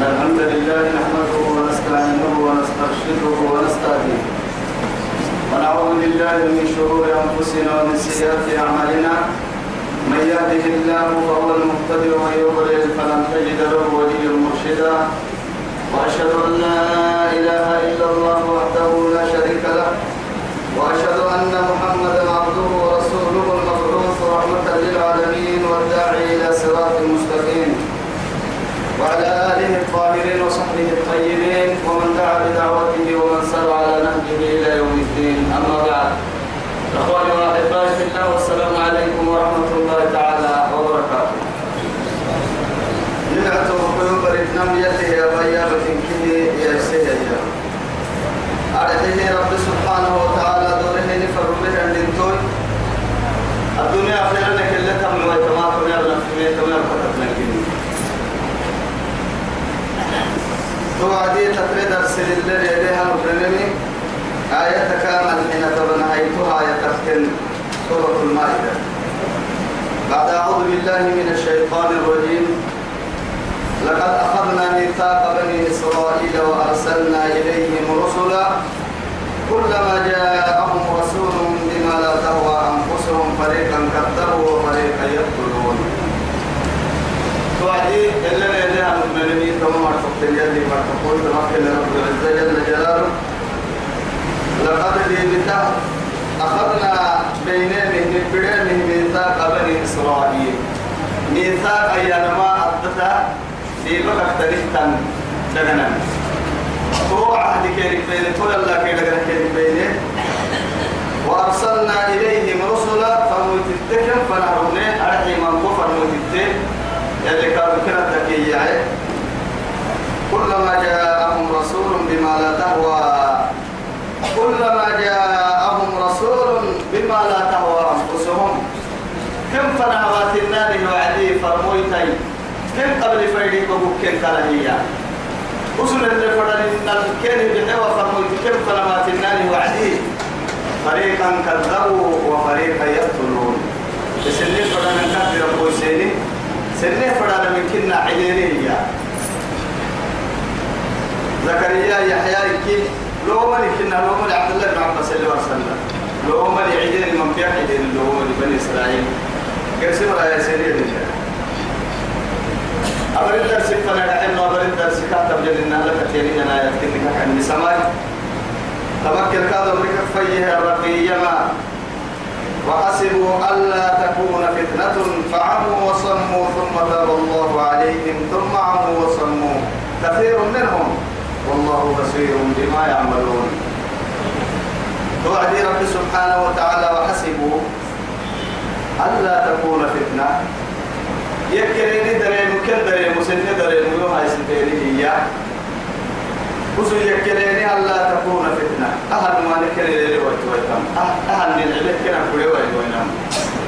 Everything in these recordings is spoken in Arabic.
إن الحمد لله نحمده ونستعينه ونسترشده ونستهديه. ونعوذ بالله من شرور أنفسنا ومن سيئات أعمالنا. من يهده الله فهو المهتدي ومن يضلل فلن تجد له وليا مرشدا. وأشهد أن لا إله إلا الله وحده لا شريك له. وأشهد أن محمدا عبده ورسوله المبعوث رحمة للعالمين والداعي إلى صراط مستقيم. وعلى آله الطاهرين وصحبه الطيبين ومن دعا بدعوته ومن سار على نهجه إلى يوم الدين. أما بعد أخواني وأحبائي في الله والسلام عليكم ورحمة الله تعالى وبركاته. يا بيابة كده يا سيدي أرحيه رب سبحانه وتعالى دوره نفر به عندنتوي الدنيا خيرنا كلها تم ويتما كنا بنفسنا كما كتبنا كده توعدي تفرد أرسل الله إليها مبرنمي آية كامل حين تبنى هيتها آية تفتن سورة المائدة. بعد أعوذ بالله من الشيطان الرجيم. لقد أخذنا ميثاق بني إسرائيل وأرسلنا إليهم رسلا كلما جاءهم رسول بما لا تهوى أنفسهم فريقا كذبوا وفريقا يقتلون توعدي إلا لديها المؤمنين كما مرتبط اليد مرتبط تمكن رب العزة جل جلاله. لقد لبته أخذنا بينهم بينهم ميثاق بني إسرائيل. ميثاق أيانما أدتا في بقى تريتن دغنا هو عهد كيرك بين كل الله كي دغنا كيرك بين وأرسلنا إليهم رسلا فموتتكم فنهرنا أرحي من كفر موتتك يلي كانوا كنا تكيّعي كلما جاءهم رسول بما لا تهوى. كلما جاءهم رسول بما لا تهوى أنفسهم. كم فنهوات النار وعدي فرمويتي. كم قبل فيدي ببكين كالهية أصل اللي فرد الكين بحوى فرمويتي. كم فنهوات النار وعدي. فريقا كذبوا وفريقا يقتلون. بس اللي فرد كثير أبوسيني سنة فرد من كنا عينيه زكريا يحيى كي لو من كنا لو من عبد الله بن عباس اللي وصلنا لو من عيدين من بيع عيدين لو من بني إسرائيل. قسم يا سيدي أبر الدرس فنا نحن أبر الدرس كاتب جلنا لك تيرين أنا يتكلم عن سماي تمكن كذا بك فيه ربي يما وحسبوا ألا تكون فتنة فعموا وصموا ثم تاب الله عليهم ثم عموا وصموا. كثير منهم. والله بصير بما يعملون. توعدي رب سبحانه وتعالى وحسبوا ألا تكون فتنة. يكريني دريم كل دريم وسن دريم يوها يسنتيني هي وسو ألا تكون فتنة. أهل ما نكري لي ويت ويتم أهل من علك كنا كل ويت وينام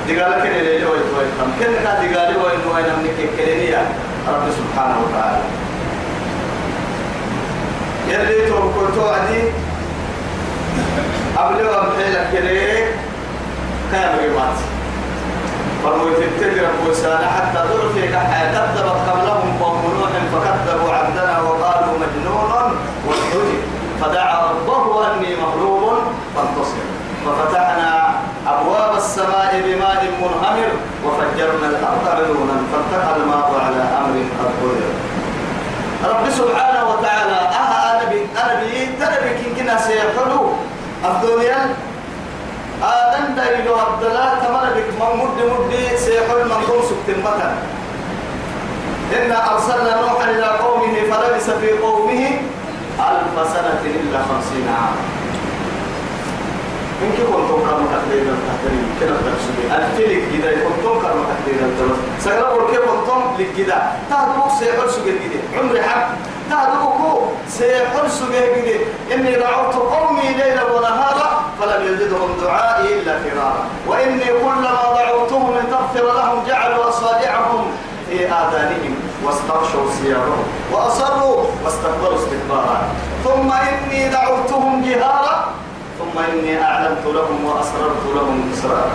دقال كري لي ويت ويتم كنا دقال ويت وينام نكريني يا رب سبحانه وتعالى. يلي توكل توعدي قبل ما بحيلك كريك كان ريمات. فرموت التجر وسال حتى ضرفك كذبت قبلهم قوم نوح فكذبوا عبدنا وقالوا مجنون. وازدجر فدعا ربه أني مغلوب فانتصر. ففتحنا أبواب السماء بماء منهمر وفجرنا الأرض عيونا فالتقى الماء على أمر قد قدر. رب سبحانه وتعالى أها أنا بي أنا بي ترى بي كنا سيحلو الدنيا آدم دايلو عبد الله تمر بك من مد سيحل من قوم سكتمتا إنا أرسلنا نوحا إلى قومه فلبس في قومه ألف سنة إلا خمسين عاما يمكن كنتم كانوا تحديد التحديد كنا تقصدي الفيلك كده كنتم كانوا تحديد التحديد سيقول كيف كنتم لكده تهدوك سيقول سجد كده عمري حق. تهدوك سيقول سجد كده إني دعوت قومي ليلا ونهارا فلم يزدهم دعائي إلا فرارا. وإني كلما دعوتهم لتغفر لهم جعلوا أصابعهم في آذانهم واستغشوا ثيابهم. وأصروا واستكبروا استكبارا ثم إني دعوتهم جهارا ثم إني أعلنت لهم وأسررت لهم إسرارا.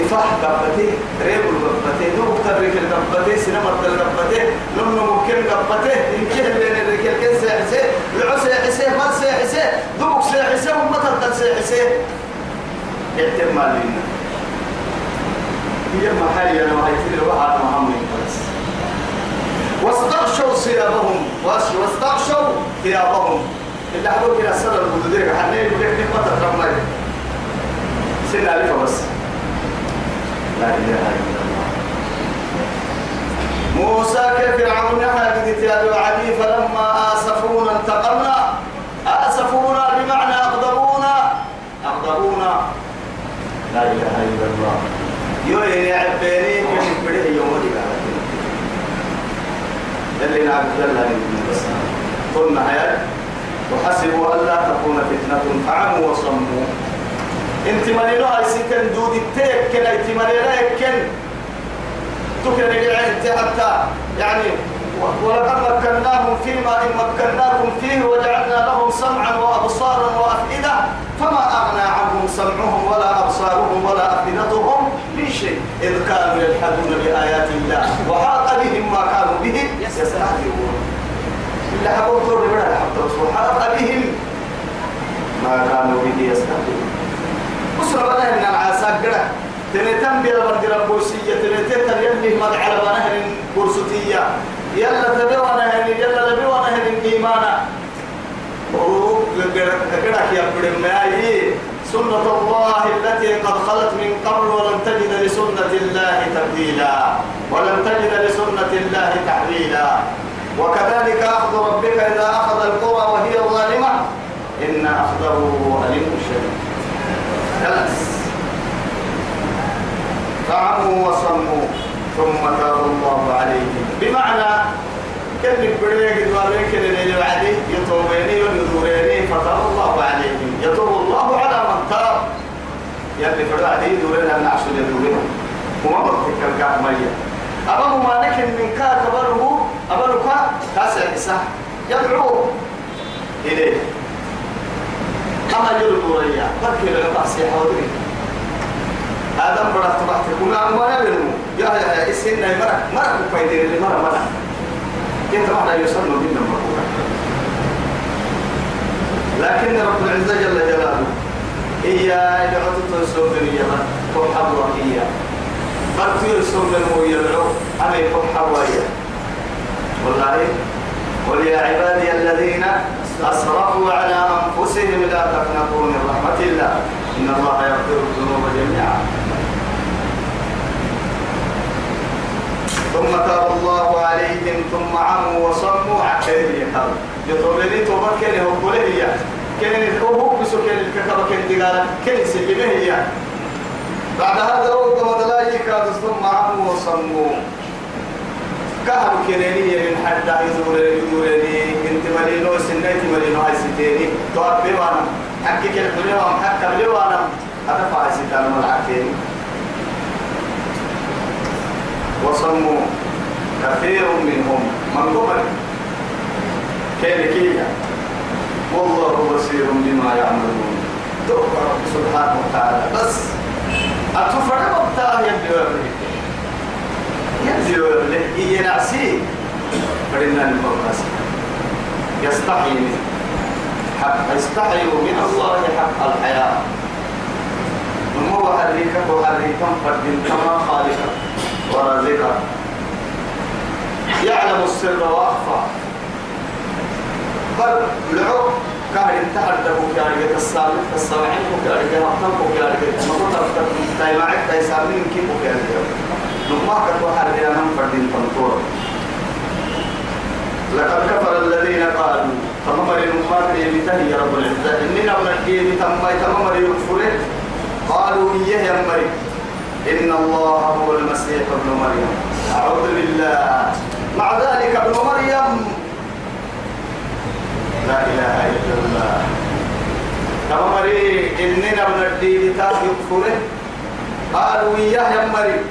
إفاح قبته ريب القبته نو ترك القبته سينما القبته نم نم ربته إن كده بين الرجال كن سيحسي العسى حسي ما سيحسي دوك سيحسي ومتى سيحسي احتمال لنا هي محل أنا وهي تدري واحد محمد. واستغشوا ثيابهم واستغشوا ثيابهم. اللي حبوا كده السنة البدودية حنين لك نقطة رمي سنة ألف بس. لا إله إلا الله. موسى كيف فرعون هذه تياد وعدي فلما آسفونا انتقمنا. آسفونا بمعنى أغضبونا. أغضبونا. لا إله إلا الله. يوين يعبيني كيف بده يوم دي اللي نعبد الله بس قلنا هيا وحسبوا ألا تكون فتنة فعموا وصموا. انت مرينو هاي سكن دودي تيك كن انت مرينو كن. تكن انت حتى يعني ولقد مكناهم فيما إن مكناكم فيه وجعلنا لهم سمعا وأبصارا وأفئدة فما أغنى عنهم سمعهم ولا أبصارهم ولا أفئدتهم من شيء إذ كانوا يجحدون بآيات الله. ما يستهزئون إلا حبوا دور بلا وحاق بهم ما كانوا به يستهزئون أسرة بنا إن العاساق قرأ تنتم بلا برد ربوسية تنتم يلي مدعى لبنهر كورسوتية يلا تبيوانا هني يلا تبيوانا هني إيمانا كده يا بدمائي سنة الله التي قد خلت من قبل ولن تجد لسنة الله تبديلا. ولن تجد لسنة الله تحويلا وكذلك أخذ ربك إذا أخذ القرى وهي ظالمة. إن أخذه أليم شديد. خلاص. فعموا وصموا ثم تاب الله عليهم. بمعنى كان بريق دوارين كان اللي وعدي يتوبيني ويدوريني فتاب الله عليهم. يتوب الله على من يلي فرعدي دورين أن عشر يدورين وما بطيك الكعب مية. أبا ما نكن من كا كبره أبا كا تاسع إساء يدعو. إليه. أما يلقوا ريا بركي لغا سيحة ودري آدم برا تبعت كنا أموانا بنمو يا يا إسين ناي مرة مرة كفايدين اللي مرة مرة. كنت ما يصلوا بنا مرة. لكن رب العزة جل جلاله إيا إذا عدت تسوم دنيا كم حبوا إيا برتي يسوم دنيا يدعو أنا كم حبوا والله قل يا عبادي الذين أسرفوا على أنفسهم لا تقنطوا من رحمة الله. إن الله يغفر الذنوب جميعا. ثم تاب الله عليهم ثم عموا وصموا عكير يحب يطولني توبك هو كله كان هو بسو كان الكتابة كان دقالة كان سيبه هي. بعد هذا رد ودلاي ثم عموا وصموا كهر كنيني من حتى يزورني يزورني. انت ملينو سنتي ملينو هاي ستيني تواب بيوانا. حكي كل بليوان حكي بليوانا هذا فايسي كانوا ملعكين وصموا كثير منهم. من قبل. كيف؟ والله بصير بما يعملون. توقع رب سبحانه وتعالى. بس أتفرق وقتها يبدو يبدو. يبدو ينعسي فرنا المبرس يستحي منه حق يستحي من الله حق الحياة. ومو حريكك وحريكم فرد كما خالقك ورزقك يعلم السر وأخفى. بل لعب كان انتهر كارجة السابق السابعين كارجة مقتل كارجة ما كنت تاي معك تاي سابقين كيف كارجة نما كتو حريا من فردين تنطور. لقد كفر الذين قالوا تمامر نمار بيبته يا رب العزة. إننا من الكيب تمام تمامر يكفره قالوا إيه يا مريم. إن الله هو المسيح ابن مريم. أعوذ بالله. مع ذلك ابن مريم لا إله إلا الله. كما مري إننا من الدين تاف يكفره. قالوا إياه يا مريم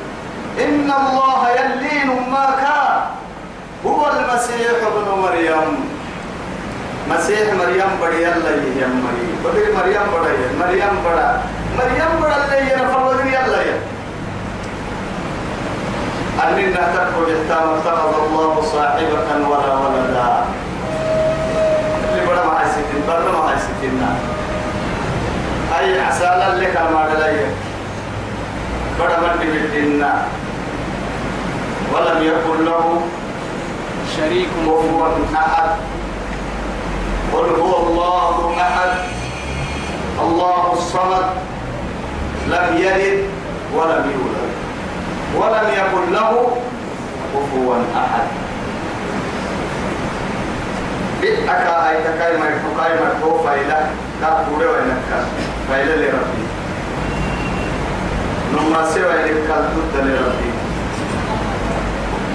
إن الله يلين ما كان. هو المسيح ابن مريم. مسيح مريم بدي الله يا مريم بدي مريم بدي مريم بدا مريم بدا اللي ينفر ودي الله يا أننا تخرج احتام اتخذ الله صاحبة ولا ولد النار أي عسالا لك المعدلية بڑا من بالجنة ولم يكن له شريك كفوا أحد قل هو الله أحد الله الصمد لم يلد ولم يولد ولم يكن له كفوا أحد بئك أي تكاي ما يحكاي ما يحكو فايلة. كابوري وينك فايلة لربي نما سوى يلك الدود لربي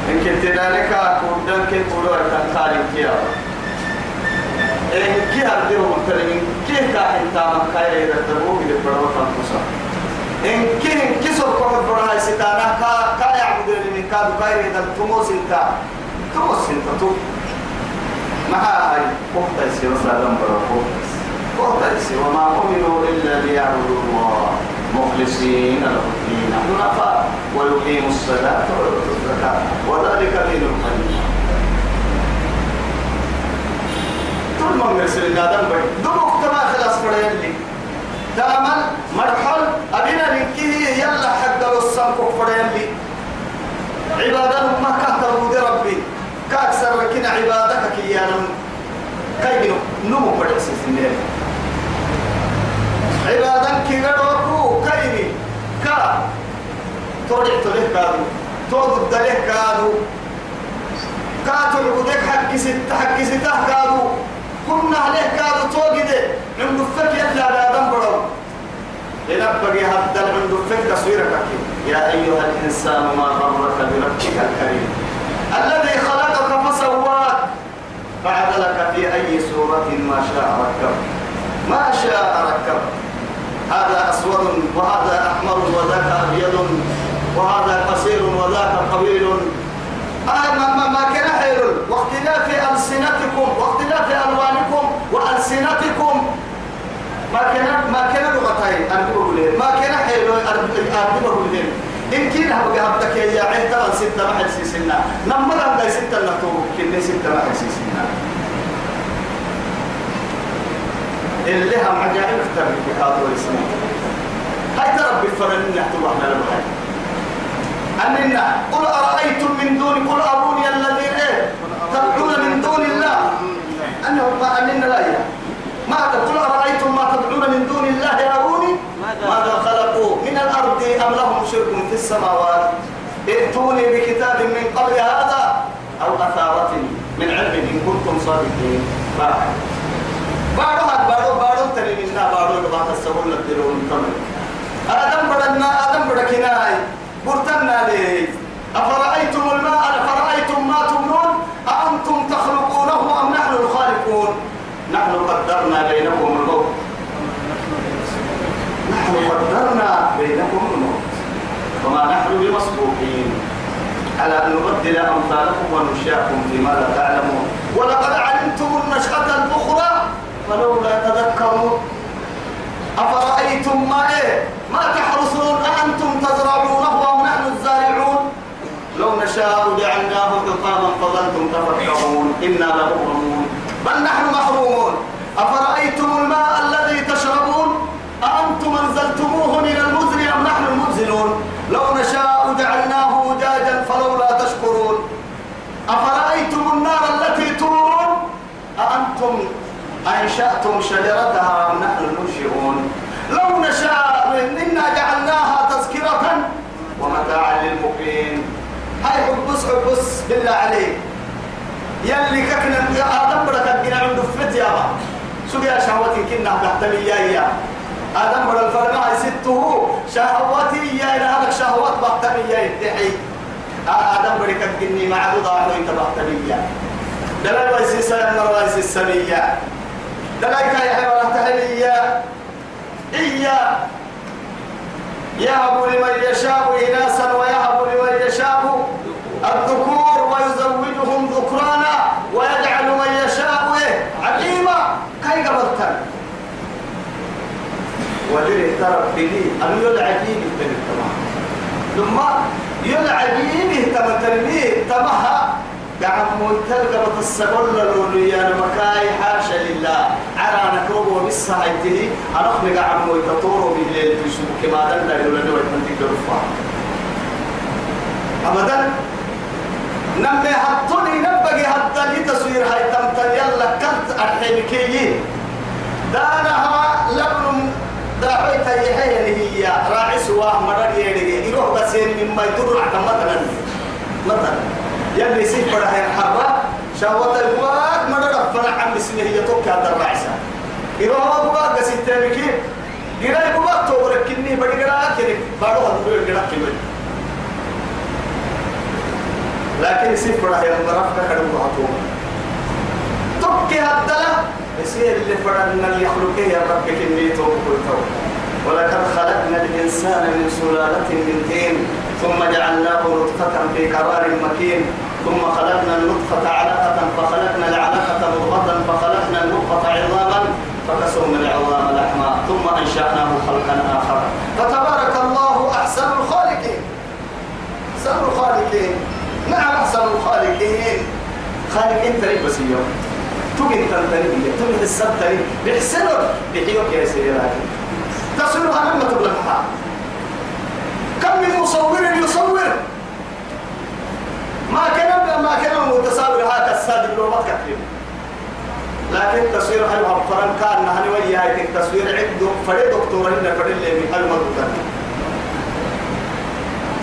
إن كنت ذلك كودن كنت قولوا التنخالي كيا. إن كي أرديه متلمين كي كاحن تاما خير يردبوه لبروا تنفسا إن كي إن كي سوف برا ستانا كا كا يعبد من كادو خير يردبوه سنتا تموس سنتا ما هاي قوة يسير سلام برا قوة يسير وما أمروا إلا ليعبدوا الله. مخلصين له الدين. حنفاء. ويقيموا الصلاة ويؤتوا الزكاة وذلك دين القيم. طول ما مرسل النادم بي دموك تما خلاص فريان لي. تامل مرحل. أبينا لكيه يلا حق الصنق فريان لي. عبادة ما كهتبوا ربي. كأكثر لكن عبادتك يا نم كي نمو بدأسس النيل. عبادك كي غروكو كيني كا. تورع تورع كادو. تود الدليه كادو. كاتو العودك حق ست حق ستة كادو. كنا عليه كادو توجده من دفك يطلع بادم برو. لنبقي هذا من دفك تصويرك يا أيها الإنسان ما غرك بربك الكريم. الذي خلقك فعدلك في أي سورة ما شاء ركب. ما شاء ركب. هذا أسود وهذا أحمر وذاك أبيض وهذا قصير وذاك طويل. آه ما, ما, ما كان حيل واختلاف ألسنتكم واختلاف ألوانكم وألسنتكم. ما كان ما كان لغتين أنبه ما كان حيل أنبه لهم إن كنا بقى هبتك يا ترى ستة ما حد سيسنا نمر أبدا ستة نكتب كنا ستة ما حد سيسنا اللي هم عجائب في هذا الاسم هاي ترى بفرن نحتو إحنا لبحر أننا قل أرأيتم من دون قل أروني الذين إيه؟ تدعون من دون الله. أنه ما أننا لا يا ما تقول أرأيتم ما تدعون من دون الله أروني ماذا خلقوا من الأرض أم لهم شرك في السماوات؟ ائتوني بكتاب من قبل هذا أو أثارة من علم إن كنتم صادقين. بارو هاد بارو بارو تري منا بارو لبا تسول لدرون تمن آدم بدنا آدم بدكناي برتنا لي أفرأيتم الماء أفرأيتم ما تمنون؟ أأنتم تخلقونه أم نحن الخالقون؟ نحن قدرنا بينكم الموت. نحن قدرنا بينكم الموت. وما نحن بمسبوقين. على أن نبدل أمثالكم ونشاكم فيما لا تعلمون. ولقد علمتم النشأة الأخرى. فلولا تذكرون أفرأيتم ما إيه؟ ما تحرسون؟ أأنتم تزرعونه أم نحن الزارعون؟ لو نشاء جعلناه حطاما فظلتم تفكرون إنا لمغرمون. بل نحن محرومون أفرأيتم الماء الذي تشربون أأنتم أنزلتموه من المزن أم نحن المنزلون لو نشاء جعلناه أجاجا فلولا تشكرون أفرأيتم النار التي تورون أأنتم أنشأتم شجرتها أم نحن المنشئون؟ لو نشاء إنا جعلناها تذكرة ومتاعا للمقيم. هاي حبس حبس بالله عليك. يلي ككنا آدم بدك الجنا عنده فت يا با شهوتي كنا تحتمي يا يا. آدم بدل الفرما سته شهوتي يا إلى هذا شهوات بحتمي يا يدحي آدم بدك الجني مع ضاع وانت بحتمي يا. دلال ويسي سلام ويسي السمية دلائك يا حيوان تهلية إيا يهب لمن يشاء إناسا ويهب لمن يشاء الذكور ويزوجهم ذكرانا ويجعل من يشاء عقيما كي قبلتن ودري ترى بلي أن يلعجيب التمام ثم يلعجيب تمترميه تمها. قاعد تلقى بتصقل لوليان مكاي حاشا لله. على نكوب بالساعته أنا قاعد تطور بالليل في سوق كما دلنا يقول له تنتج رفع أبدا نمي حطوني نبقي حتى لي تصوير هاي تمتن يلا كنت أرحمكي دانها لبن داعي تيحي اللي هي. راعي سواه مرر يدي يروح بسين مما يدور مثلا مثلا يلي سيف بره الحرة شهوة الواق مرر فنا عم بسنة هي توك هذا الرعسة يروح أبو باق ستة بكين قراء باق تورك كني بدي قراء كني بارو هدول قراء كمل لكن سيف بره المرف كهرب وعطوه توك هذا يصير اللي فرنا اللي يخلقه يا رب كني توك ولقد خلقنا الإنسان من سلالة من طين ثم جعلناه نطفة في قرار مكين. ثم خلقنا النطفة علقة فخلقنا العلقة مضغة فخلقنا المضغة عظاما فكسونا العظام لحما ثم أنشأناه خلقا آخر. فتبارك الله أحسن الخالقين. أحسن الخالقين. نعم أحسن الخالقين؟ خالقين تريد بس اليوم. تجد تنتني تجد السبتني بحسنه بحيوك يا سيدي تصلها لما تبلغها كم من مصور يصور؟ ما كان ما كان متصور هذا السادة لو ما تكتب لكن تصوير هل فرن كان نحن وياك التصوير عنده فريد دكتور هنا فريد اللي بحل ما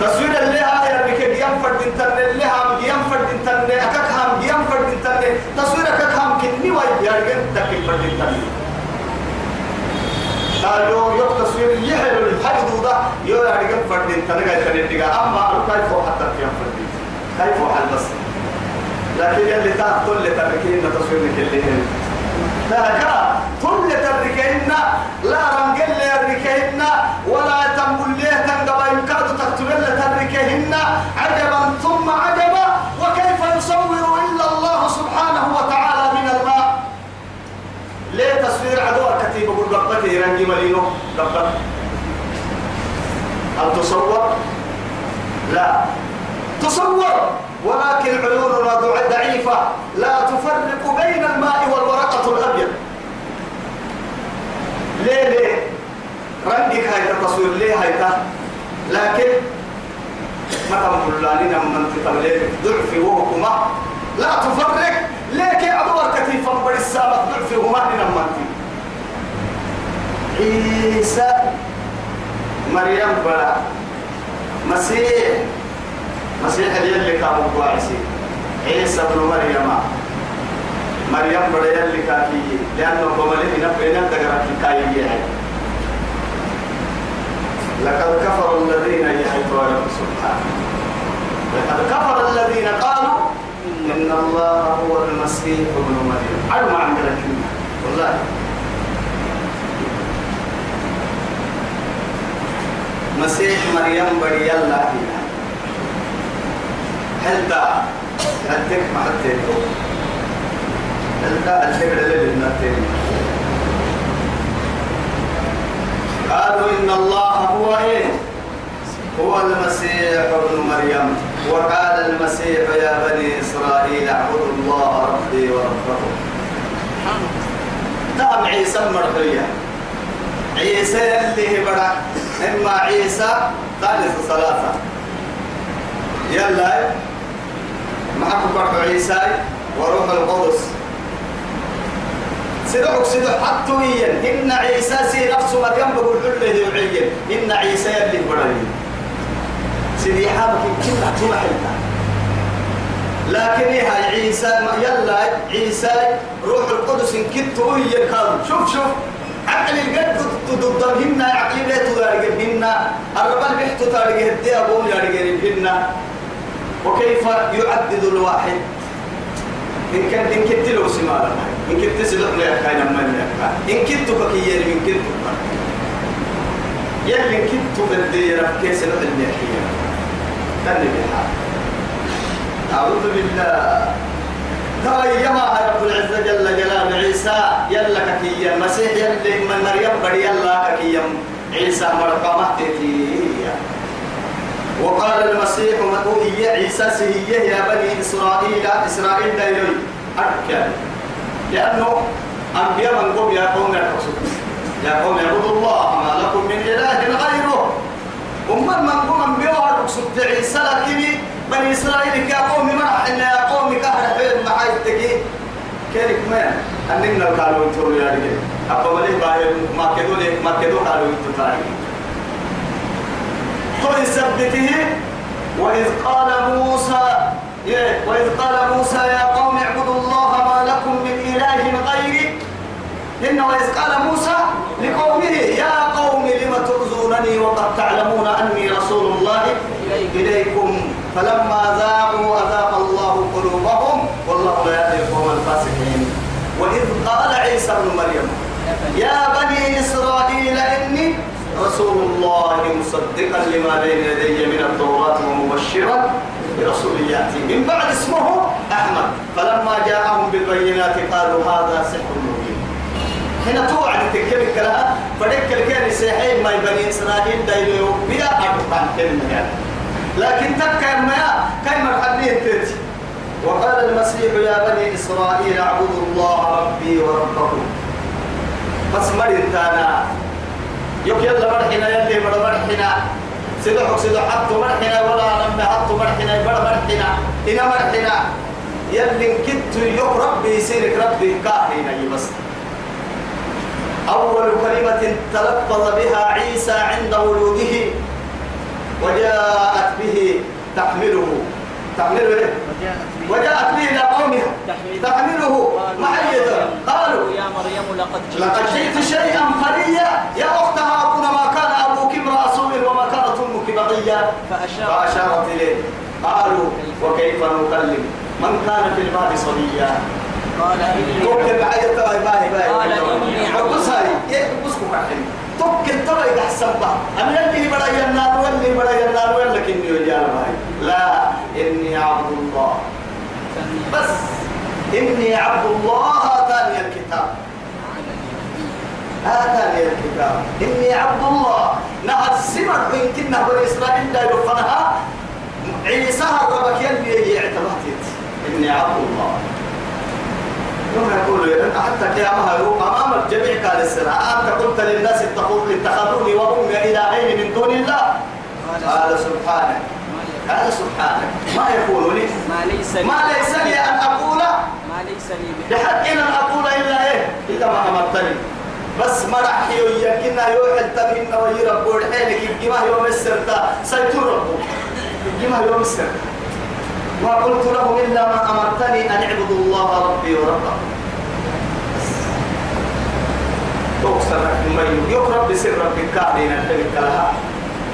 تصوير اللي هاي اللي كي ينفرد انترنت اللي هم ينفرد انترنت اكك هم ينفرد انترنت. تصوير اكك هم كني ويا يرجع تكيف فرد انترنت. قال يو يو تصوير يحلو الحج دودا يو كم فرد تنقى تنقى أما كيف حتى في فرد كيف حل بس. لكن يلي تقول لتركين تصوير كلهن لا كا كل تركين لا رنجل يركين ولا تنقل ليه تنقى يمكاد تكتب لتركين عجبا ثم عجبا وكيف يصور إلا الله سبحانه وتعالى من الماء؟ ليه تصوير عدو كتيب بقول ربتي رنجي ملينو؟ ربت. هل تصور؟ لا. تصور. ولكن عيوننا ضعيفة. لا تفرق بين الماء والورقة الأبيض. ليه ليه؟ رنجك هاي التصوير ليه هاي لكن ما تقول لنا من تتملك ضعف وهكما لا تفرق. ليك عبور كتيفا بر السابق ضعف وما نمتي عيسى مريم بلا. مسيح. مسيح اللي كان مقواعسي عيسى بن مريم. مريم بلا يلي كافي لأنه بمليه نبقى نبقى كاية لقد كفر الذين يحيطون سبحانه لقد كفر الذين قالوا إن الله هو المسيح ابن مريم. على ما عندنا والله. مسيح مريم بري الله. هل تا هدك ما هدك هل تا هدك للنتين قالوا إن الله هو إيه؟ هو المسيح ابن مريم. وقال المسيح يا بني إسرائيل اعبدوا الله ربي وربكم. نعم عيسى مرحية عيسى اللي بڑا. إما عيسى ثالث ثلاثة. يلا. معكم عيسى وروح القدس. سيدعك سيدع حتويا. إن عيسى سي نفسه مريم بقول حله يعين إن عيسى اللي بڑا سيدي حابك كلها حلتا لكن هي عيسى يلا عيسى روح القدس ان كنت هي الكاظم شوف شوف. عقل القد ضدهن عقل لا تدارجهن الربال بيحتو تارجه الدي ابوم يارجهن وكيف يعدد الواحد؟ إن كنت إن كنت له سمارة. إن كنت سلق لي كاين من إن كنت ككيين من كنت يلي كنت بدي رفكي سلق الميحية تني بها. أعوذ بالله. ترى يما رب العزة جل جلاله عيسى. يلا ككيا المسيح يلي من مريم بدي يلا ككيا عيسى مرقمة تيتي وقال المسيح مدعوية عيسى سهية يا بني إسرائيل إسرائيل لا أركان لأنه أنبياء من قوم يا قوم يا قوم اعبدوا الله ما لكم من إله غيره. ومن من قوم أنبياء أركسب عيسى لكن بني إسرائيل يا قوم مرحنا يا قوم كهر حين معايتك كيرك ما أننا قالوا أنتوا يا رجال مليه باهي. ما كدو ما كدو قالوا أنتوا تاريخ فيثبته وإذ قال موسى وإذ قال موسى يا قوم اعبدوا الله ما لكم من إله غيري إن وإذ قال موسى لقومه يا قوم لم تؤذونني وقد تعلمون أني رسول الله إليكم. فلما ذاقوا أذاق الله قلوبهم والله لا يهدي القوم الفاسقين. وإذ قال عيسى ابن مريم يا بني إسرائيل إني رسول الله مصدقا لما بين يدي من التوراة ومبشرا برسول يأتي. من بعد اسمه أحمد. فلما جاءهم بالبينات قالوا هذا سحر مبين. هنا توعد تكلم لها فدك الكان سيحين ما بني إسرائيل دايلو بلا أرقام كلمة يعني. لكن تكا ما كاي مرحبين تأتي؟ وقال المسيح يا بني إسرائيل اعبدوا الله ربي وربكم. بس مريم تانا يوك يلا مرحنا يلي بڑا مرحنا. سيدو سيدو حطو مرحنا. ولا لما حطو مرحنا بڑا مرحنا. إنا مرحنا. يلي كنت يوك ربي يسيرك ربي كاهنا بس. أول كلمة تلفظ بها عيسى عند ولوده وجاءت به تحمله. تحمله إيه؟ وجاءت به إلى قومها. تحمله. محيدا قالوا يا مريم لقد جئت. لقد جئت شيئا فريا يا أخت هارون ما كان أبوك امرأ سوء وما كانت أمك بغيا؟ فأشار فأشارت إليه. قالوا وكيف نكلم؟ من كان في الماء صبيا؟ قال إني قال إني عبد توكل تبعي أحسن بها أنا اللي بدا ينال واللي بدا ينال ويا باهي لا إني عبد الله. بس إني عبد الله آتاني الكتاب. آتاني الكتاب. إني عبد الله. نهر السمر وإن كنا بني إسرائيل لا يرفنها عيسى ربك يلي اعتبرت إني عبد الله. يوم يقول حتى قيامها يروق أمام الجميع قال السنة أنت قلت للناس اتخذوني وأمي إلهين من دون الله؟ قال سبحانك. قال سبحانك. ما يقول لي؟ ما ليس لي. ما ليس لي أن أقول. ما ليس لي بحق أن أقول إلا إيه؟ إلا ما أمرتني. بس ما راح يمكننا يوحي التبهن ويرب ورحيلك الجماع يوم السرطة سيترب الجماع يوم السرطة ما قلت لهم إلا ما أمرتني أن اعبدوا الله ربي وربكم. تكسر مي يقرب بسر ربك. كاهدين الحلم كلها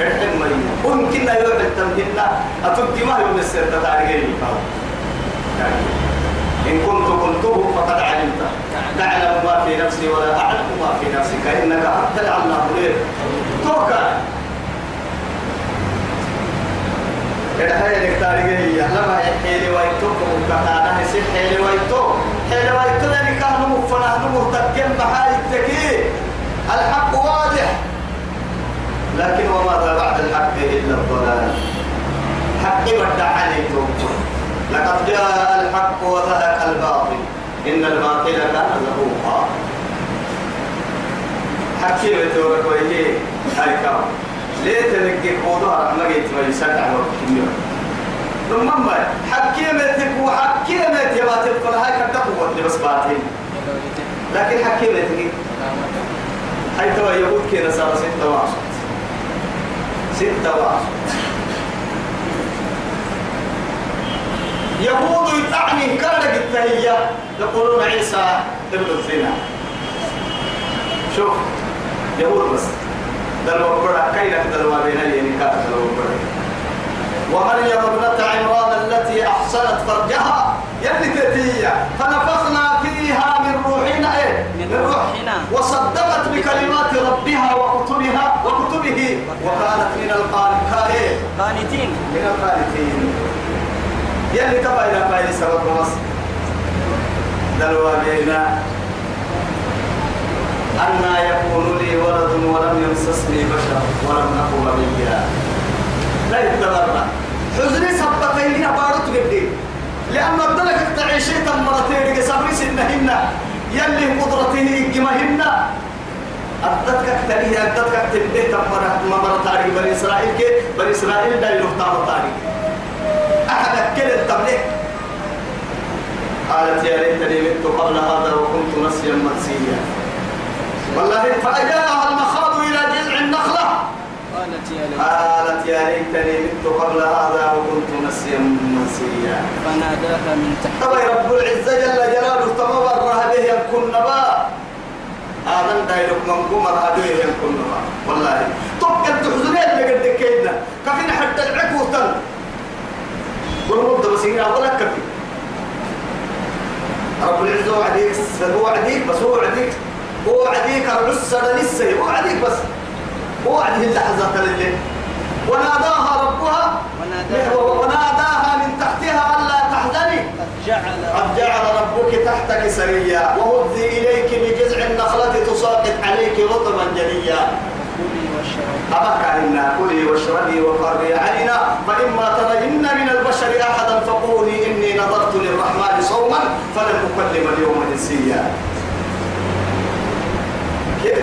الحلم مي ممكن يوحي التبهن أتبقى ما يوم السرطة تعرقين إن كنت قلته فقد علمت تعلم ما في نفسي ولا أعلم ما في نفسك إنك أنت العلام الغيب توكا الحين التاريخية لما يحيلي ويتوك وكتانا يصير حيلي ويتوك حيلي ويتوك لأني كان مفنا مهتكين بحال التكي الحق واضح لكن وماذا بعد الحق إلا الضلال. حق بدع عليكم لقد جاء الحق وزهق الباطل. إن الباطل كان زهوقا حكيم تورك ويجي هاي كام ليه تنقي قوضها ما جيت ما يسدع وكيميا ثم ما حكيمتك وحكيمت يا باتل كل هاي كانت قوة بس باطل. لكن حكيمتك هاي توا يهود كنا صار ستة وعشر ستة وعشر يهود يتعني كان التهية. يقولون عيسى ابن الزنا. شوف يهود بس. دلوا برا كينا دلوا بين الينكات دلوا برا ومريم ابنة عمران التي أحصنت فرجها؟ يلي تتية فنفخنا فيها من روحنا إيه؟ من روحنا. وصدقت بكلمات ربها وكتبها وكتبه وكانت من القانتين. قانتين. من القانتين. يلي تبا إلى فايد سبب مصر دلوا بينا. أنا يكون لي ولد ولم يمسسني بشر ولم أكن بغيا لا يتبرع. حزني سبتين لنا بارت قدي. لأن الدلك تعيشي تمرتين صبري سنهن يلي قدرته إجمهن أدتك تليه أدتك تليه تمر ممر تاريخ بني إسرائيل كي بني إسرائيل دا يلوه تاريخ أحد أكل التبليغ قالت يا ليتني مت قبل هذا وكنت نسيا منسيا والله فأجاءها المخاض إلى جذع النخلة قالت يا ليتني مت قبل هذا وكنت نسيا منسيا فناداها من تحت طبعا رب العزة جل جلاله تمر به يكون نبا هذا دايلوك منقوم هذا يكون والله. طب كنت حزنين اللي قد كيدنا. كفينا حتى العكو تن. قلوا مبدأ بس هنا ولا كفي. رب العزة وعديك هو وعديك بس هو وعديك. هو وعديك العسر لسه. هو وعديك بس. هو وعده اللحظة اللي وناداها ربها. وناداها. من تحتها ألا قد جعل قد جعل ربك تحتك سريا وهزي إليك بجذع النخلة تساقط عليك رطبا واشربي أبك عنا كلي واشربي وقري عينا فإما ترين من البشر أحدا فقولي إني نظرت للرحمن صوما فلن أكلم اليوم إنسيا. كيف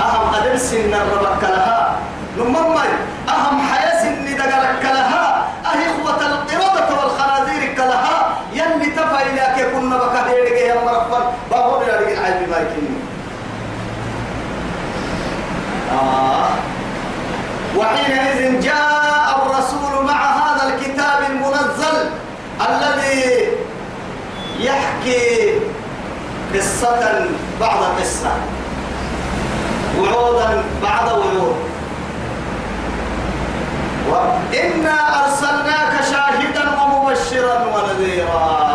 أهم أدم سن ربك لها. نمما أهم حياة سن دقلك لها أهي إخوة القردة والخنازير كلها يلي تفا إلى كنا ديرك يا مرفا بابور يا رجل عيب ما آه. وحينئذ جاء الرسول مع هذا الكتاب المنزل الذي يحكي قصة بعد قصة وعودا بعد وعود. وإنا أرسلناك شاهدا ومبشرا ونذيرا.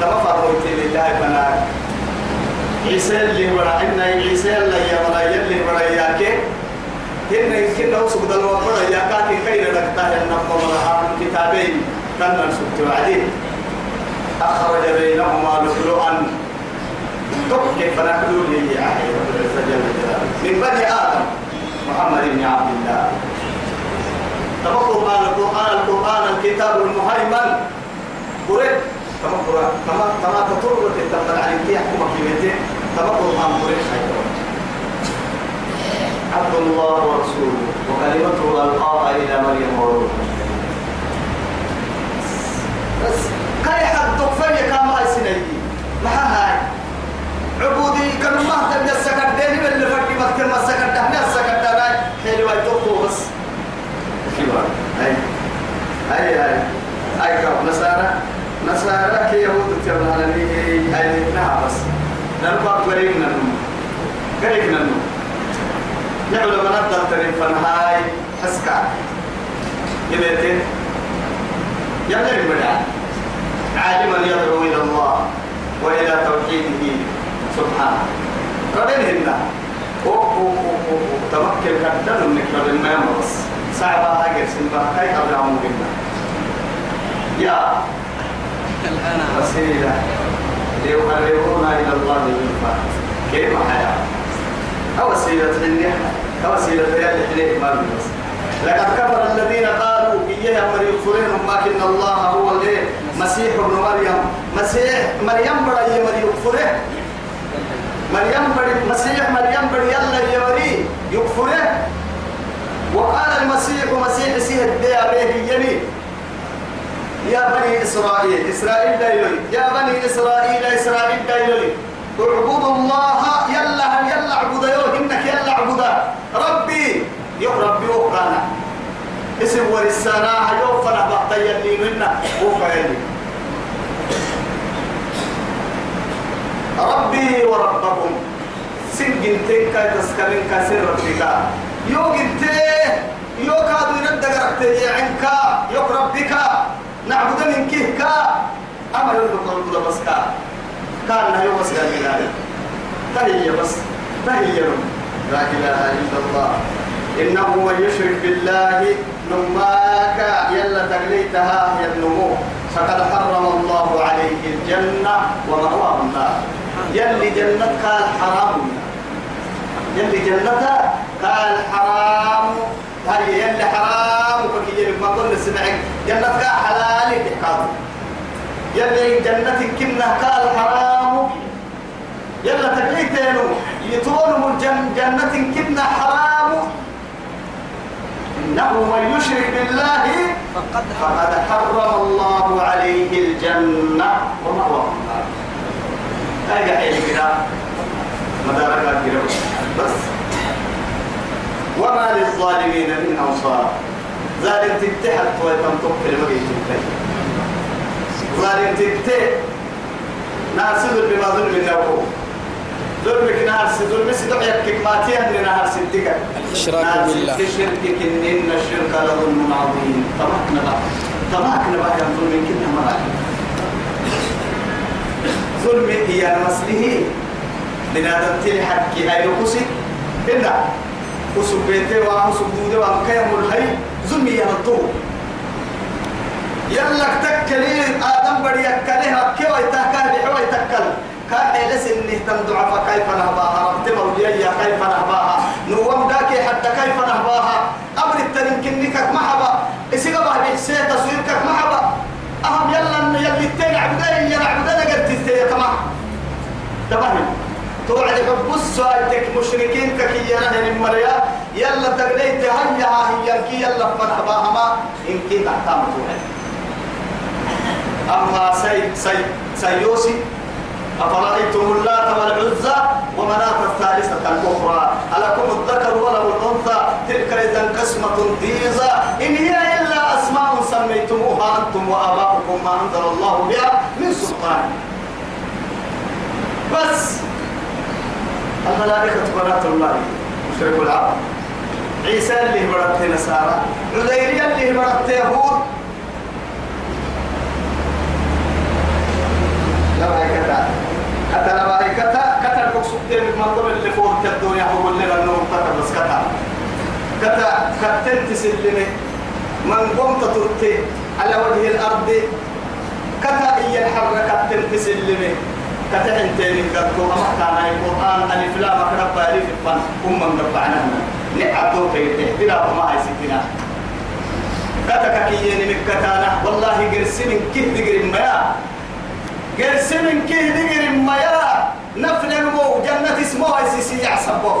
تما فرميت لله فناك عيسى اللي ورا إن عيسى اللي يورا يلي ورا ياك إن يمكن لو سبد الوفر ياك كين ركتاه النبض ورا كتابين. كان سبت وعدين أخرج بينهما لؤلؤا. تحكي فنحلو لي عهد رب العزة من بني آدم. محمد بن عبد الله. تما القرآن. القرآن الكتاب المهيمن. قريب. تما القرآن تما تما تطور عبد الله ورسوله. وكلمته ألقاها إلى مريم وروح بس كاي حد تكفي كما يسني ما هاي عبودي كانوا ما تبي السكر ديني من اللي فكي مكتب ما السكر ده من السكر ده راي حلوة توقو بس كيوا هاي هاي هاي هاي كم نصارى نصارى كي يهود تبنا لني هاي نعم بس نرفع قريب ننو قريب ننو نعلم من أفضل ترين فنهاي حسكا. يبيتين يبدأ المدعى عالما يدعو إلى الله وإلى توحيده سبحانه. ربنا تمكن كدن منك ربنا ما يمرس صعبة هاجر سنبا. كي قبل عمرنا يا. الآن. وسيلة ليقربونا إلى الله زلفى كيف حياة؟ كوسيلة النعمة كوسيلة يلي إليه ما بس لقد كفر الذين قالوا إياه أمر يكفرين لكن الله هو الإيه مسيح ابن مريم مسيح مريم بڑا يمر يكفره مريم بڑا مسيح مريم بڑا يلا يمري يكفره وقال المسيح مسيح سيه الديا به يمين يا بني إسرائيل إسرائيل دايلولي يا بني إسرائيل إسرائيل دايلولي اعبدوا الله يلا يلا اعبد ربي. يا ربي وقانا اسم ورسانا يوم فنا بقى يلي. منا ربي وربكم. سنجن تنكا تسكرين كسر ربك. يو جنتي. يو كادو يندق ركتي عنكا يو ربك. نعبد من أما يرد قلب بس كا كان يوم لي تهي بس. تهي لا إله إلا الله. إنه من يشرك بالله نماك. يلا تقليتها هي النمو فقد حرم الله عليه الجنة ومأواه النار. يلي جنتك الحرام يلي جنتها قال حرام. هاي يلي حرام. وكي ما قلنا سمعك. جنة حلال تحكام يلي جنة كنا قال حرام. يلا تقليتينو يتونم الجنة جنة كنا حرام. إنه من يشرك بالله فقد حرم الله عليه الجنة. ومأواه النار هاي قاعد كده. مدارك كده بس. وما للظالمين من أنصار. ظالم تتحد ويتم تقتل مجيء ظالم تتحد ناس بما ظلم النوم ظلمك نهار ظلم سدع يكك ما تيهن نهار ستك. الإشراك بالله. شركك إن الشرك لظلم عظيم. طمعنا بقى طمعنا بقى يا ظلم كنا مرأي ظلم هي مسله بنادم تلي حكي هاي نقصي. إلا. وسب بيته وسب دوده وكيم الهي ظلم هي نطوه يلا تكلي آدم بدي يكله كيف يتكل بحوا يتكل كان لس إنه تندع فكيف نهباها؟ ربت موليا كيف نهباها؟ نوم داكي حتى كيف نهباها؟ أمر الترين كنك محبا إسيقا بها بحسين تصويرك محبا أهم يلا يلي التين عبدين يلا عبدين قد تستيا تمام؟ توعد حب السؤالك مشركين كي يلا المريا يلا تقليت هيا هيا كي يلا فرحباها ما. إن كي تحتام توعد. أما سي سي سيوسي أفرأيتم اللات والعزى ومناة الثالثة الأخرى؟ ألكم الذكر وله الأنثى؟ تلك إذا قسمة ضيزى. إن هي إلا أسماء سميتموها أنتم وآباؤكم ما أنزل الله بها من سلطان. بس. الملائكة بنات الله. مشرك العرب. عيسى اللي برت نصارى عزير اللي برت يهود. لا كتا حتى لا كتا كتا المقصود من قبل اللي فوق الدنيا هو اللي لأنه كتا بس كتا. كتا كتنت سلمي من قمت ترتي على وجه الأرض كتا هي الحركة تنت سلمي كتا انت من قدكو اما كان القران ألف لا مكرب ألف فن ام من ربعنا نعبدو كي بلا ما هي ستنا كتا كيين مكتانا والله قرسين كيف دقر ما قرس من كيه دقر ما يا نفل المو جنة اسمه سيسي يعصبه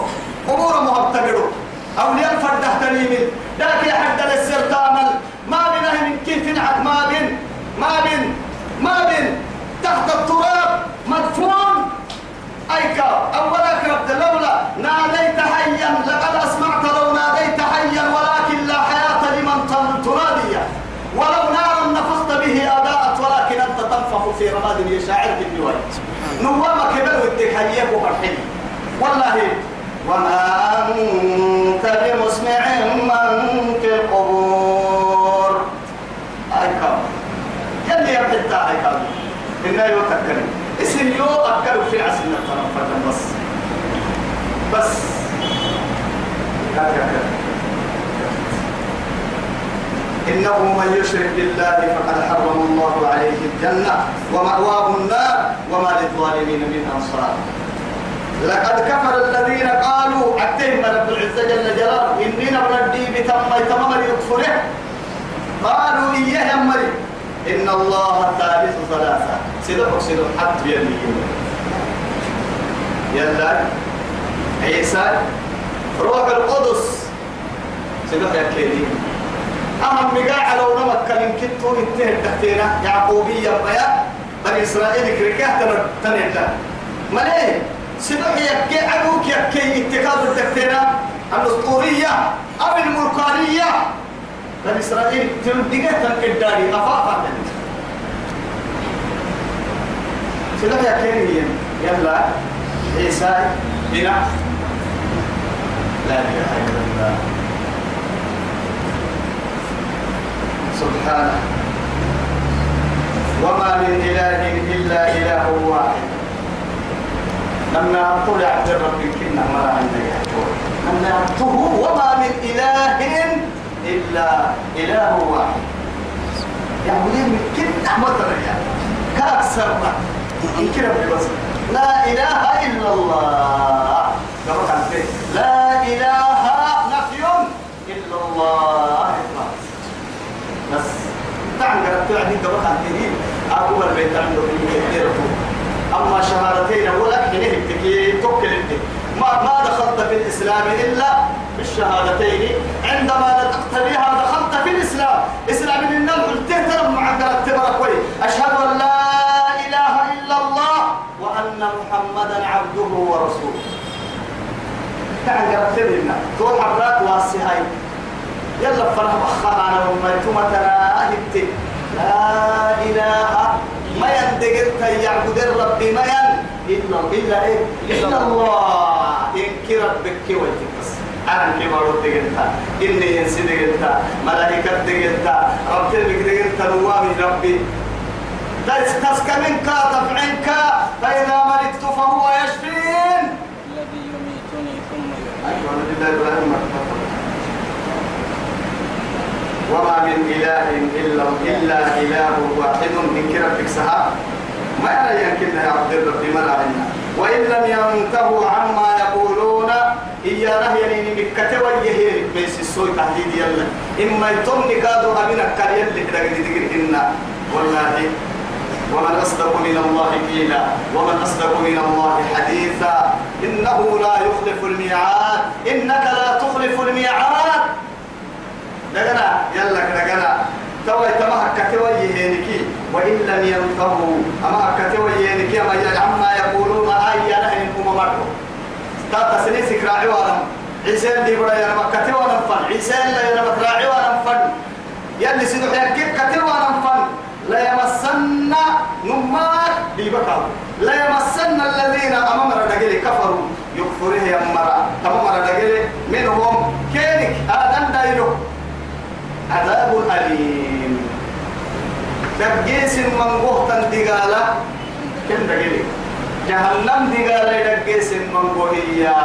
قبور مهبتقروا أولياء الفرده تنيمين ذاك يا حد للسر تعمل ما بينه من كيف نعك ما بين ما بين ما بين تحت التراب مدفون. أيكا أولك رب لولا ناديت نوامك كبر ودك وفرحين والله وما أنت بمسمع من في القبور. أيكم يلي يبدأ أيكم إنه يتكلم اسم يو أكلوا في عسل الطرف بس. بس. هكذا إنه من يشرك بالله فقد حرم الله عليه الجنة ومأواه النار وما للظالمين من أنصار. لقد كفر الذين قالوا أتهم رب العزة جل جلاله إننا بردي بتم تمام يكفره قالوا إياه مري إن الله ثالث ثلاثة. سيدك سيدك حتى بيمين يلا. عيسى. روح القدس. سيدك يا كيدي. أهم مقاع لو نمك كلم كتو انتهى الدكتينة يعقوبية بيا بني إسرائيل كريكاه تنهد مليه سبح يكي عدوك يكي اتكاد الدكتينة الأسطورية أو الملكانية بني إسرائيل تندقى تنقداري أفاقا سبح يكي يلا. عيسى بنا لا إله إلا الله. سبحانه. وما من إله إلا إله واحد. لما طلع رب كنا مرة عندنا لما وما من إله إلا إله واحد. يعني من كنا مطر يعني كأكثر يمكن بس لا إله إلا الله. لا إله الله. بس تعال قرأت عندي قبل خمسين أقول البيت عنده في كثير أما شهادتين لك حينه تكي توكل ما ما دخلت في الإسلام إلا بالشهادتين. عندما نطقت بها دخلت في الإسلام. إسلام من النبي قلت ترى معك تبرك أشهد أن لا إله إلا الله وأن محمدا عبده ورسوله. تعال قرأت لنا تروح الرات واسهاي. يلا فرح بخها أنا وما ترى لا إله. ما يندقر يعبد ربي ما ين. إلا إلا إيه؟ إلا الله. إنك ربك وجهك. بس أنا كي مرود دقنتا إني ينسي دقنتا ملائكة دقنتا رب تلك دقنتا نوامي ربي. تسكى منك تفعنك فإذا مرضت فهو يشفين. الذي يميتني ثم يحيين أيها الذين إبراهيم وما من إله إلا إلا إله واحد من كربك سها ما يمكن يا عبد الرب ملاعنا وإن لم ينتهوا عما يقولون إيا نهي مكة ويهي. بيس السوي تحديد يلا. إما يتم نكادو أمين أكار يلي كده قد إنا والله ومن أصدق من الله قيلا. ومن أصدق من الله حديثا. إنه لا يخلف الميعاد. إنك لا تخلف الميعاد. دقنا يلا دقنا توي تما كتوي هينكي وإن لم ينتهوا أما كتوي هينكي أما عما يقولون أي نهي هم مروا تاتا سني سكراعي وأنا. عيسى دي بڑا يا مكتي وأنا فن. عيسى لا يا مكراعي وأنا فن. يلي سيدو حيكي كتي وأنا فن. لا يمسن نمار دي بكاو. لا يمسن الذين أمام ردقلي كفروا. يكفره يمرا تمام ردقلي منهم كينك آدم دايلو عذاب أليم دقيس من قهتا دقالة كم دقيلي جهنم دقالة دقيس من قهية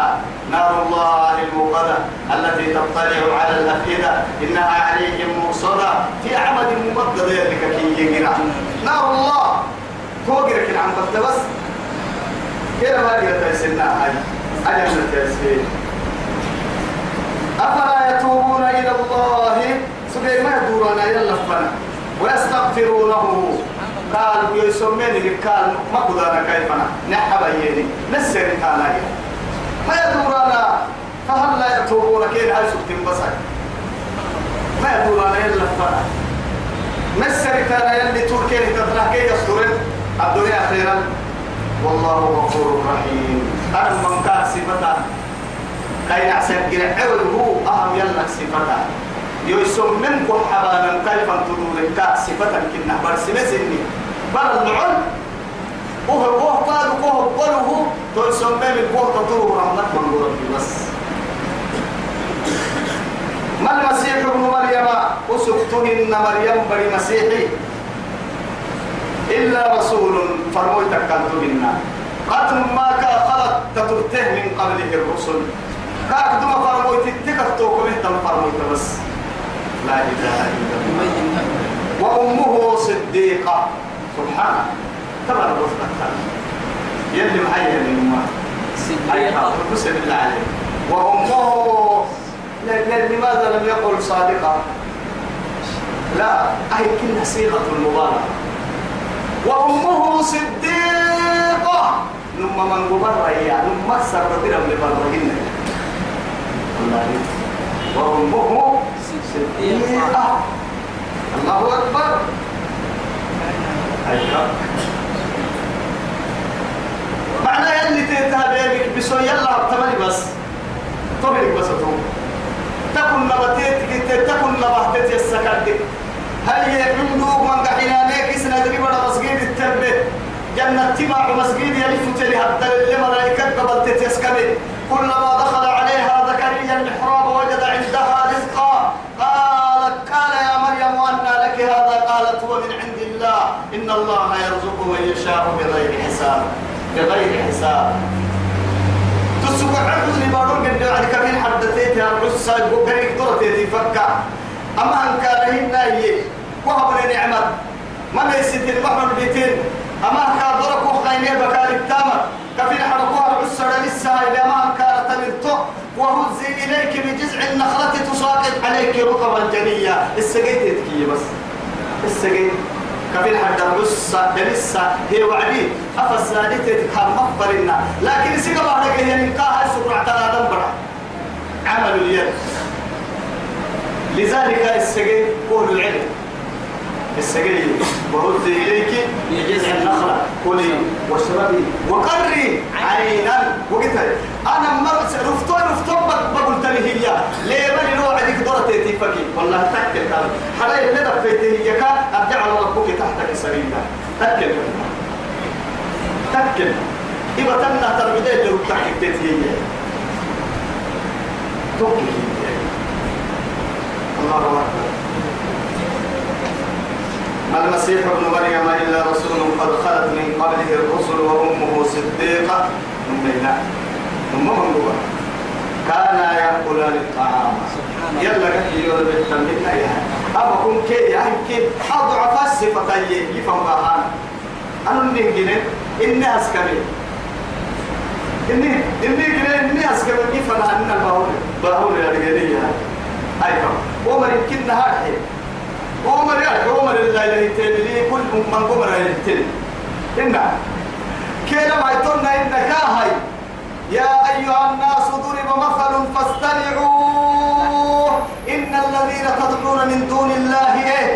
نار الله الموقدة التي تطلع على الأفئدة إنها عليهم مؤصدة في عمد ممدد يلك كي يقرأ نار الله توقرك عن بس كيف ما يتسنى هاي أجل تسفين أفلا يتوبون إلى الله سبحانه ما يدورون إلى اللفنا ويستغفرونه قال يسميني قال ما قدرنا كيفنا؟ نحب يني نسر كان ما يدورون فهل لا يتوبون كين هاي سبتين بسك ما يدورون إلى اللفنا نسر كان يلي تركين تطلع كي يصدرين. الدنيا خيرا. والله غفور رحيم. أنا من كان صفتا كاين أحسن كنا هو أهم يلا صفتا يسم من كل حبانا كيف تدور كا صفتا كنا برسمة سني بر العل وهو هو قال وهو قاله تسم من كل تطور رحمة من ربي بس. ما المسيح ابن مريم؟ أسقطهن مريم بري مسيحي إلا رسول فرموت كنت منا قد ما كان خلق تترته من قبله الرسل. كاك دوما فرموت تكتوكم اهتم فرموت بس. لا إله إلا الله. وأمه صديقة. سبحانه تبع الرسل يلي معي من أمه صديقة. حافظ بالله عليه. وأمه لماذا لم يقل صادقة؟ لا أي كلها صيغة المبالغة وأمه صديقة. نما من قبر يا نما سر بدر من برهن الله وأمه صديقة صديقة الله أكبر. أيوة. معنى يلي تتابعك بسو يلا تمني بس. تمني بس تو تكن نبتيت تكن نبهتت السكرت هل يعمدوا من قحنا ليك سنة بڑا مسجد التربة؟ جنة تبع مسجد يلف تلي حتى الملائكة قبل تتسكبه كلما دخل عليها زكريا المحراب وجد عندها رزقا قالت قال يا مريم أنى لك هذا قالت هو من عند الله. إن الله يرزق من يشاء بغير حساب. بغير حساب. تسوق عبد اللي بارون قد يعني كمين حدثيت يا العسى وقريك درتي تفكر أما أن كان هنا هي وهب نعمة. ما بيسد البحر البيتين أما أن كان وخيني بكار التامر. كفين حرقوها العسى لسه إلى ما أن كان تمرتو وهزي إليك بجذع النخلة تساقط عليك رطبا جنيا السقيت يتكي بس. السقيت كفين حتى بس دلسة هي وعدي. أفسادتك هم مفرنا لكن سيقا بعد كده نقاها سرعة الآدم برا عمل اليد. لذلك السقيت قول العلم. السقيل وهز إليك بجذع النخلة. كلي واشربي. وقري عينا. وقتها أنا مرة رفتو رفتو بقول تلي هي ليه من لو عندك دورة تيفكي والله تكل كلام حلا اللي دفيته هي كا أرجع على ربك تحتك سرينا تكل. تكل. إذا تمنع تربية اللي تحت هي توكل الله أكبر. ما المسيح ابن مريم إلا رسول قد خلت من قبله الرسل وأمه صديقة أمنا أمهم هو. كانا يأكلان الطعام. يلا كي يقول بالتنبيه يا أبا كن كي يا كي أضعف الصفة يفهم بهان أنا نيجي إني أسكبي. إني إني كنا إني أسكبي. يفهم أن الباهون باهون يا رجالي أيوة. ومن يمكن هذا عمر يا عمر الله يهتني كل من عمر يهتني إننا كنا ما يتونا إنك هاي. يا أيها الناس ضرب مثل فاستمعوا. إن الذين تدعون من دون الله إيه؟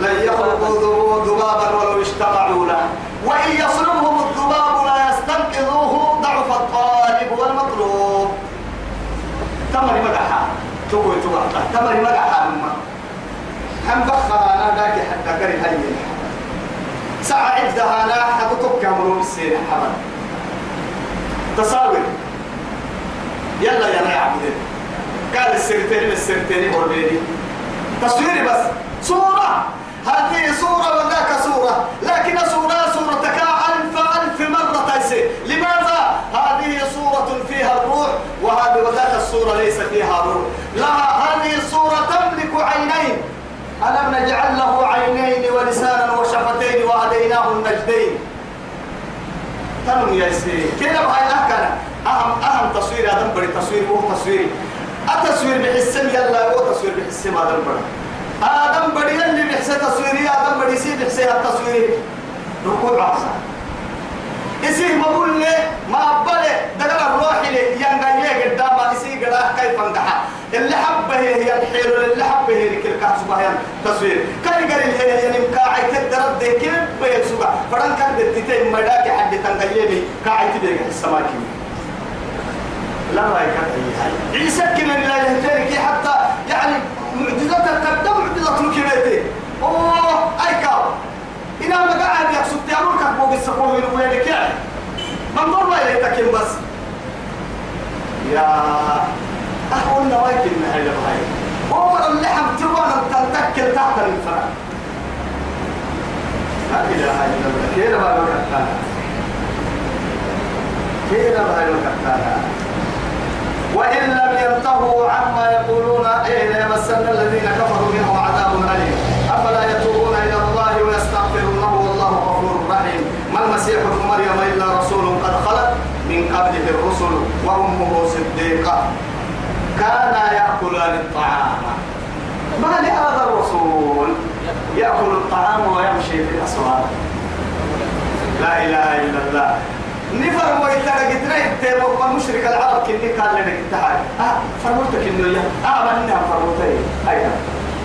لن يخلقوا ذبابا ولو اجتمعوا له. وإن يصلبهم الذباب لا يستنقذوه ضعف الطالب والمطلوب. تمر مدحا تقول تقول تمر مدحا هم بخر أنا ذاك حتى كره هاي ساعة عدها أنا حتطب كامرو بالسين حمد تصاور يلا يا نعبد قال السرتين السرتين هربيني تصويري بس. صورة. هذه صورة وذاك صورة. لكن صورة صورتك ألف ألف مرة تيسي لماذا؟ هذه صورة فيها الروح وهذه وذاك الصورة ليس فيها روح. لها هذه الصورة تملك عينين. ألم نجعل له عينين ولسانا وشفتين وهديناه النجدين؟ تنم يا سيدي كده بهاي أكنا أهم أهم تصوير هذا بري تصوير هو تصوير. التصوير بحسن يلا هو تصوير بحسن دم بري آدم بدي اللي بحس تصويري آدم بدي سي بحس التصوير ركوع عصا إسي مقول لي ما أبالي دقل الروح لي ينقل قدام إسي قدا كيف انقحا اللي حبه هي الحيل اللي حبه هي كل كاسبها هي تصوير كان قال هي يعني كاعي تدرد ده كيف بيسوق فران كان دتيتين مداك حد تنقيني كاعي تبيك السماكين لا ما يكاد عيسى كنا لا يهترك حتى يعني معجزتك قد معجزة لكبيتي أوه أي إنا ما قاعد يقصد تعمل كبوك السقوه من وينك يعني؟ منظور ما يلتكن بس؟ يا أقول نوايك إن هاي هاي هو اللحم تبغى تنتكل تحت الفرع لا إله إلا الله. كيف ما يوكلتها كيف ما يوكلتها وإن لم ينتهوا عما يقولون إيه ليمسن الذين كفروا منهم عذاب أليم أفلا يتوبون إلى الله ويستغفرونه والله غفور رحيم ما المسيح ابن مريم إلا رسول قد خلت من قبله الرسل وأمه صديقة. كانا يأكلان الطعام. ما لهذا الرسول يأكل الطعام ويمشي في الأسواق؟ لا إله إلا الله. نفر ويترى قتنا يتبع مشرك العرب كني كان لنا آه فرموتك إنه يا آه ما ننا فرموتي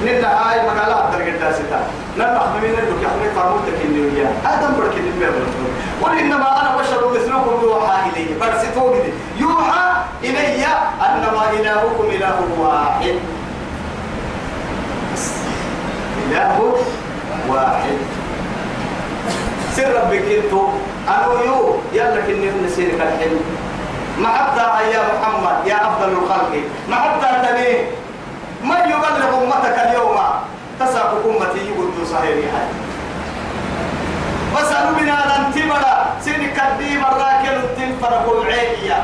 ننا هاي مقالات درجة داستا ننا من اللي يحمل فرموتك إنه يا آدم برك إنه بيبل قل إنما أنا بشر مثلكم يوحى إلي. برس توجد يوحى إلي أنما إلهكم إله واحد. إله واحد. سر ربك إنتو. أنا يو يلا كني نسيرك الحلم ما حتى يا محمد يا أفضل الخلق. ما حتى تني من يبلغ أمتك اليوم؟ تساق أمتي يقول صحيح. بس أنا بنا ننتبرا سيني كدي مراكل الدين فرقوا عينيا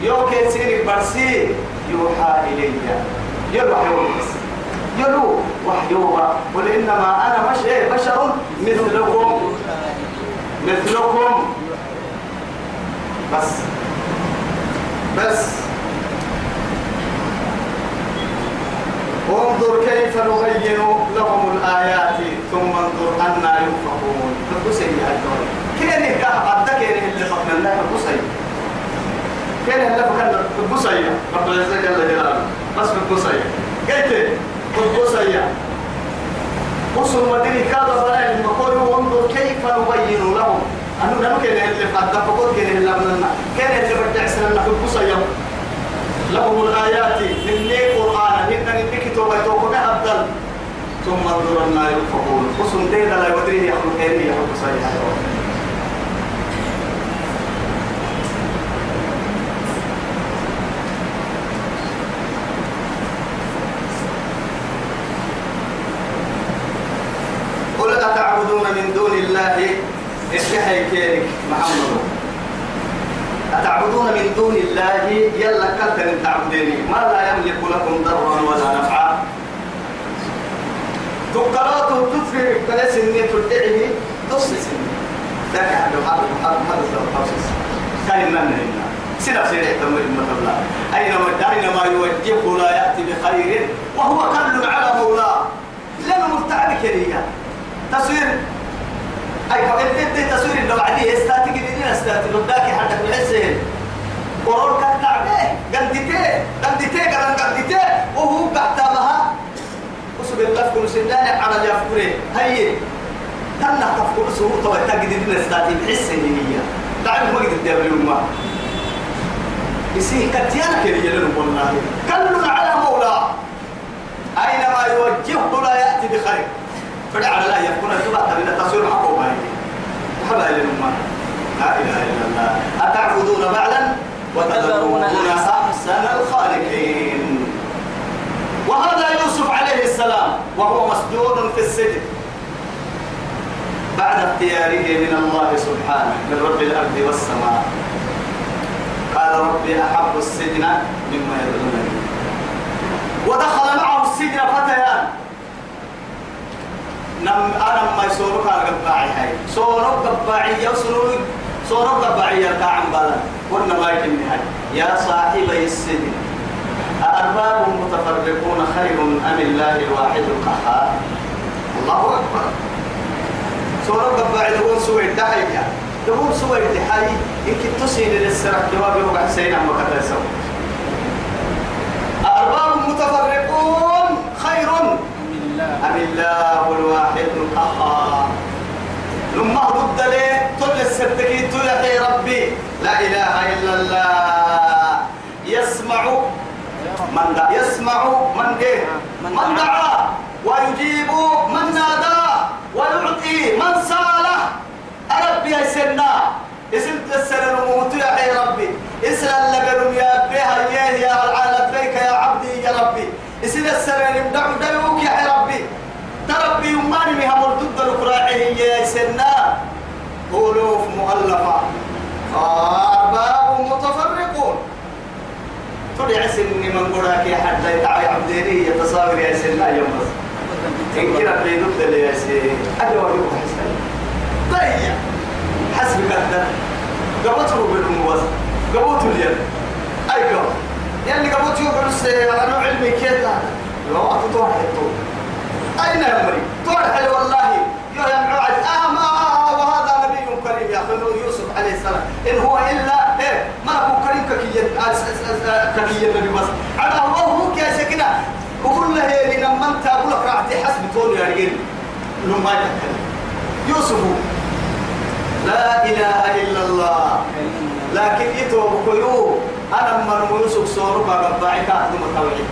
يوكي سيني برسي يوحى إلي. يروح يوحى يلو وحيوها قل إنما أنا مش إيه بشر مثلكم. مثلكم. بس. بس. انظر كيف نبين لهم الآيات ثم انظر أنا ينفقون. فقسي يا الدول كيف يكاه قدك اللي فقنا الله فقسي كيف اللي فقنا؟ فقسي رب العزة جل جلاله. بس فقسي قلت فقسي قصر مديني كذا بلا المقول وانظر كيف نبين لهم. أنه نمكن اللي قد فقط كان اللي من كان اللي سنة فقسي لهم الآيات. من لي قرآن. من توبة توبة أبدل ثم انظر ما ينفقون. قسم دينا لا يدري يخلق كيني يخلق صحيح. قل أتعبدون من دون الله؟ إشهي كيرك محمد. أتعبدون من دون الله يلا كتر تعبديني ما لا يملك لكم ضرا ولا نفعا. تقرات تفرق كلاس إني تدعي نص سنة ذاك عبد الحق حق هذا الحوسس كان من هنا؟ سنة سنة تمر الله. أينما أينما يوجهه لا يأتي بخير وهو كل على مولاه. لأنه مستعد كريه تصوير أي تدي تصوير إنه بعديه استاتي جديدين في الحسين. قرور كان نعمه قدتي قدتي قرن قدتي وهو قحتمها وسب الله كل سنان على جافكري هي تنا تفكر سهو طبعا تجديدين استاتي بحسين هي تعرف ما قد تدبر ما يسيه كتيانا كده يلون والله. كل على مولاه أينما يوجهه لا يأتي بخير. فدع لا يكون تبع من التصوير معقوم هاي حبا إلى الأمة لا إله إلا الله. أتعبدون بعلا وتذرون أحسن الخالقين. وهذا يوسف عليه السلام وهو مسجون في السجن. بعد اختياره من الله سبحانه من رب الأرض والسماء. قال ربي أحب السجن مما يدعونني. ودخل معه السجن فتيان. نم أنا ما يسورك على قباعي هاي. سورك قباعي يسورك سورك قباعي يركع عن بالا قلنا ما يكن هاي. يا صاحبي السجن أأرباب متفرقون خير أم الله الواحد القهار؟ الله أكبر. سورك قباعي تقول سوى الدحية تقول سوى الدحية إن كنت تسين للسرق جواب يوقع سينا مكتل سوى أأرباب متفرقون خير أم الله الواحد القهار لما ضد ليه تل السبتكي تلحي ربي لا إله إلا الله. يسمع من دعا. يسمع من إيه؟ من دعا. ويجيب من نادى. ويعطي من سأله. أربي يا سنة اسم تسر الموت يا حي ربي. اسأل لقلم يا بها يا يا لبيك يا عبدي يا ربي. اسم السر يا حي ربي تربي يماني بها مردود القراعي يا سنة. ألوف مؤلفة. أرباب متفرقون. تدعي سني من قراك يا حتى يتعي عبديني يتصاور يا سنة يوم. بس إن كنا بيدوك دل يا سي أجوا يوم حسن. طيب. حسب كذا قبطه بالمواز قبطه اليد. أي قبط يعني قبطه يقول أنا علمي كذا لو أعطيته حيطه أين يمري؟ ترحل والله. يا معاد آما وهذا نبي كريم يا أخي يوسف عليه السلام. إن هو إلا إيه ما هو كريم ككي ككي النبي بس. على الله هو كي سكنة وقول له لما أنت أقول لك راح حسب توني يا رجل. لما يوسف. لا إله إلا الله. لكن يتوب كيو أنا من يوسف صورك قبعك أخدم التوحيد